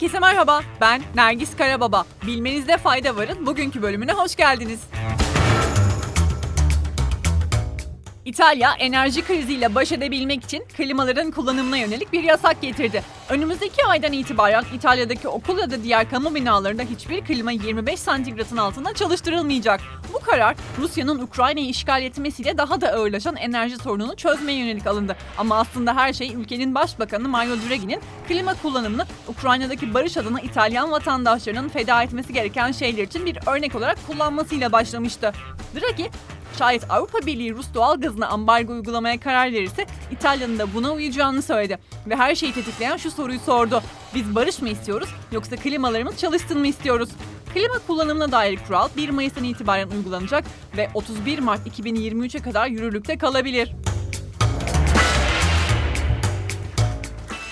Herkese merhaba, ben Nergis Karababa. Bilmenizde fayda varın bugünkü bölümüne hoş geldiniz. İtalya enerji kriziyle baş edebilmek için klimaların kullanımına yönelik bir yasak getirdi. Önümüzdeki aydan itibaren İtalya'daki okul ya da diğer kamu binalarında hiçbir klima 25 santigratın altında çalıştırılmayacak. Bu karar Rusya'nın Ukrayna'yı işgal etmesiyle daha da ağırlaşan enerji sorununu çözmeye yönelik alındı. Ama aslında her şey ülkenin başbakanı Mario Draghi'nin klima kullanımını Ukrayna'daki barış adına İtalyan vatandaşlarının feda etmesi gereken şeyler için bir örnek olarak kullanmasıyla başlamıştı. Draghi, Şayet Avrupa Birliği Rus doğal gazına ambargo uygulamaya karar verirse İtalya'nın da buna uyacağını söyledi. Ve her şeyi tetikleyen şu soruyu sordu. Biz barış mı istiyoruz yoksa klimalarımız çalışsın mı istiyoruz? Klima kullanımına dair kural 1 Mayıs'tan itibaren uygulanacak ve 31 Mart 2023'e kadar yürürlükte kalabilir.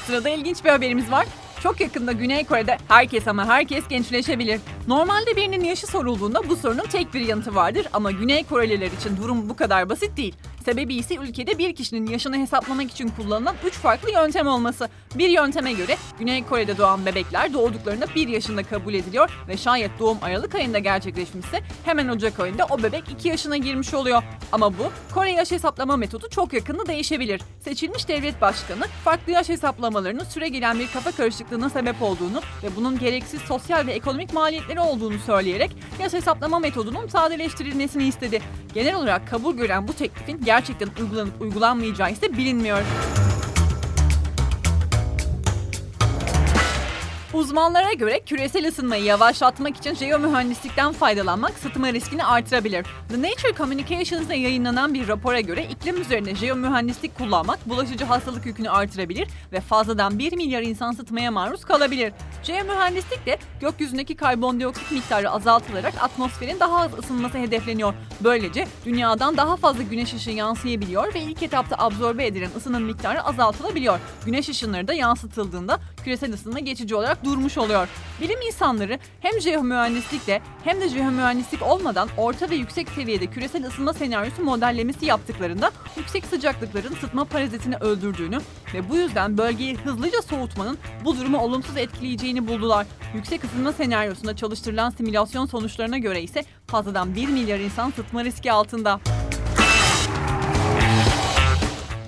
Sırada ilginç bir haberimiz var. Çok yakında Güney Kore'de herkes ama herkes gençleşebilir. Normalde birinin yaşı sorulduğunda bu sorunun tek bir yanıtı vardır ama Güney Koreliler için durum bu kadar basit değil. Sebebi ise ülkede bir kişinin yaşını hesaplamak için kullanılan 3 farklı yöntem olması. Bir yönteme göre Güney Kore'de doğan bebekler doğduklarında 1 yaşında kabul ediliyor ve şayet doğum Aralık ayında gerçekleşmişse hemen Ocak ayında o bebek 2 yaşına girmiş oluyor. Ama bu Kore yaş hesaplama metodu çok yakında değişebilir. Seçilmiş devlet başkanı farklı yaş hesaplamalarının süre gelen bir kafa karışıklığına sebep olduğunu ve bunun gereksiz sosyal ve ekonomik maliyetleri olduğunu söyleyerek yaş hesaplama metodunun sadeleştirilmesini istedi. Genel olarak kabul gören bu teklifin gerçekten uygulanıp uygulanmayacağı ise bilinmiyor. Uzmanlara göre küresel ısınmayı yavaşlatmak için jeomühendislikten faydalanmak sıtma riskini artırabilir. The Nature Communications'da yayınlanan bir rapora göre iklim üzerine jeomühendislik kullanmak bulaşıcı hastalık yükünü artırabilir ve fazladan 1 milyar insan sıtmaya maruz kalabilir. Jeomühendislik de gökyüzündeki karbondioksit miktarı azaltılarak atmosferin daha az ısınması hedefleniyor. Böylece dünyadan daha fazla güneş ışığı yansıyabiliyor ve ilk etapta absorbe edilen ısının miktarı azaltılabiliyor. Güneş ışınları da yansıtıldığında küresel ısınma geçici olarak durmuş oluyor. Bilim insanları hem jeomühendislikle hem de jeomühendislik olmadan orta ve yüksek seviyede küresel ısınma senaryosu modellemesi yaptıklarında yüksek sıcaklıkların sıtma parazitini öldürdüğünü ve bu yüzden bölgeyi hızlıca soğutmanın bu durumu olumsuz etkileyeceğini buldular. Yüksek ısınma senaryosunda çalıştırılan simülasyon sonuçlarına göre ise fazladan 1 milyar insan sıtma riski altında.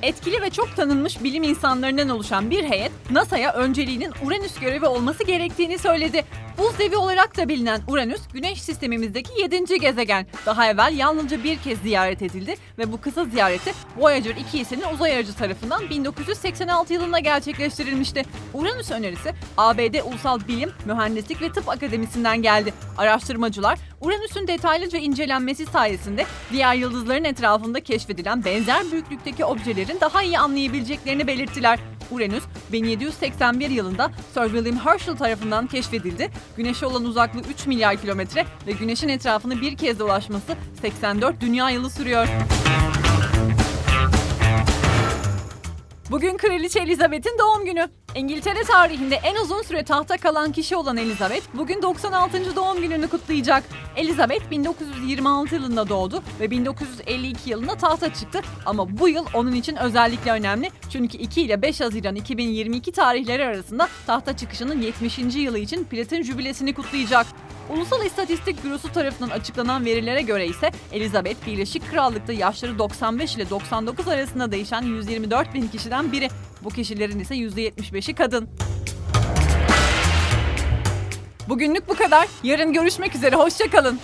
Etkili ve çok tanınmış bilim insanlarından oluşan bir heyet NASA'ya önceliğinin Uranüs görevi olması gerektiğini söyledi. Buz devi olarak da bilinen Uranüs, Güneş sistemimizdeki 7. gezegen. Daha evvel yalnızca bir kez ziyaret edildi ve bu kısa ziyareti Voyager 2 isimli uzay aracı tarafından 1986 yılında gerçekleştirilmişti. Uranüs önerisi ABD Ulusal Bilim, Mühendislik ve Tıp Akademisi'nden geldi. Araştırmacılar Uranüs'ün detaylıca incelenmesi sayesinde diğer yıldızların etrafında keşfedilen benzer büyüklükteki objelerin daha iyi anlayabileceklerini belirttiler. Uranüs 1781 yılında Sir William Herschel tarafından keşfedildi. Güneşe olan uzaklığı 3 milyar kilometre ve Güneş'in etrafını bir kez dolaşması 84 dünya yılı sürüyor. Bugün Kraliçe Elizabeth'in doğum günü. İngiltere tarihinde en uzun süre tahta kalan kişi olan Elizabeth bugün 96. doğum gününü kutlayacak. Elizabeth 1926 yılında doğdu ve 1952 yılında tahta çıktı ama bu yıl onun için özellikle önemli çünkü 2 ile 5 Haziran 2022 tarihleri arasında tahta çıkışının 70. yılı için platin jübilesini kutlayacak. Ulusal İstatistik Bürosu tarafından açıklanan verilere göre ise Elizabeth Birleşik Krallık'ta yaşları 95 ile 99 arasında değişen 124 bin kişiden biri. Bu kişilerin ise %75'i kadın. Bugünlük bu kadar. Yarın görüşmek üzere. Hoşçakalın.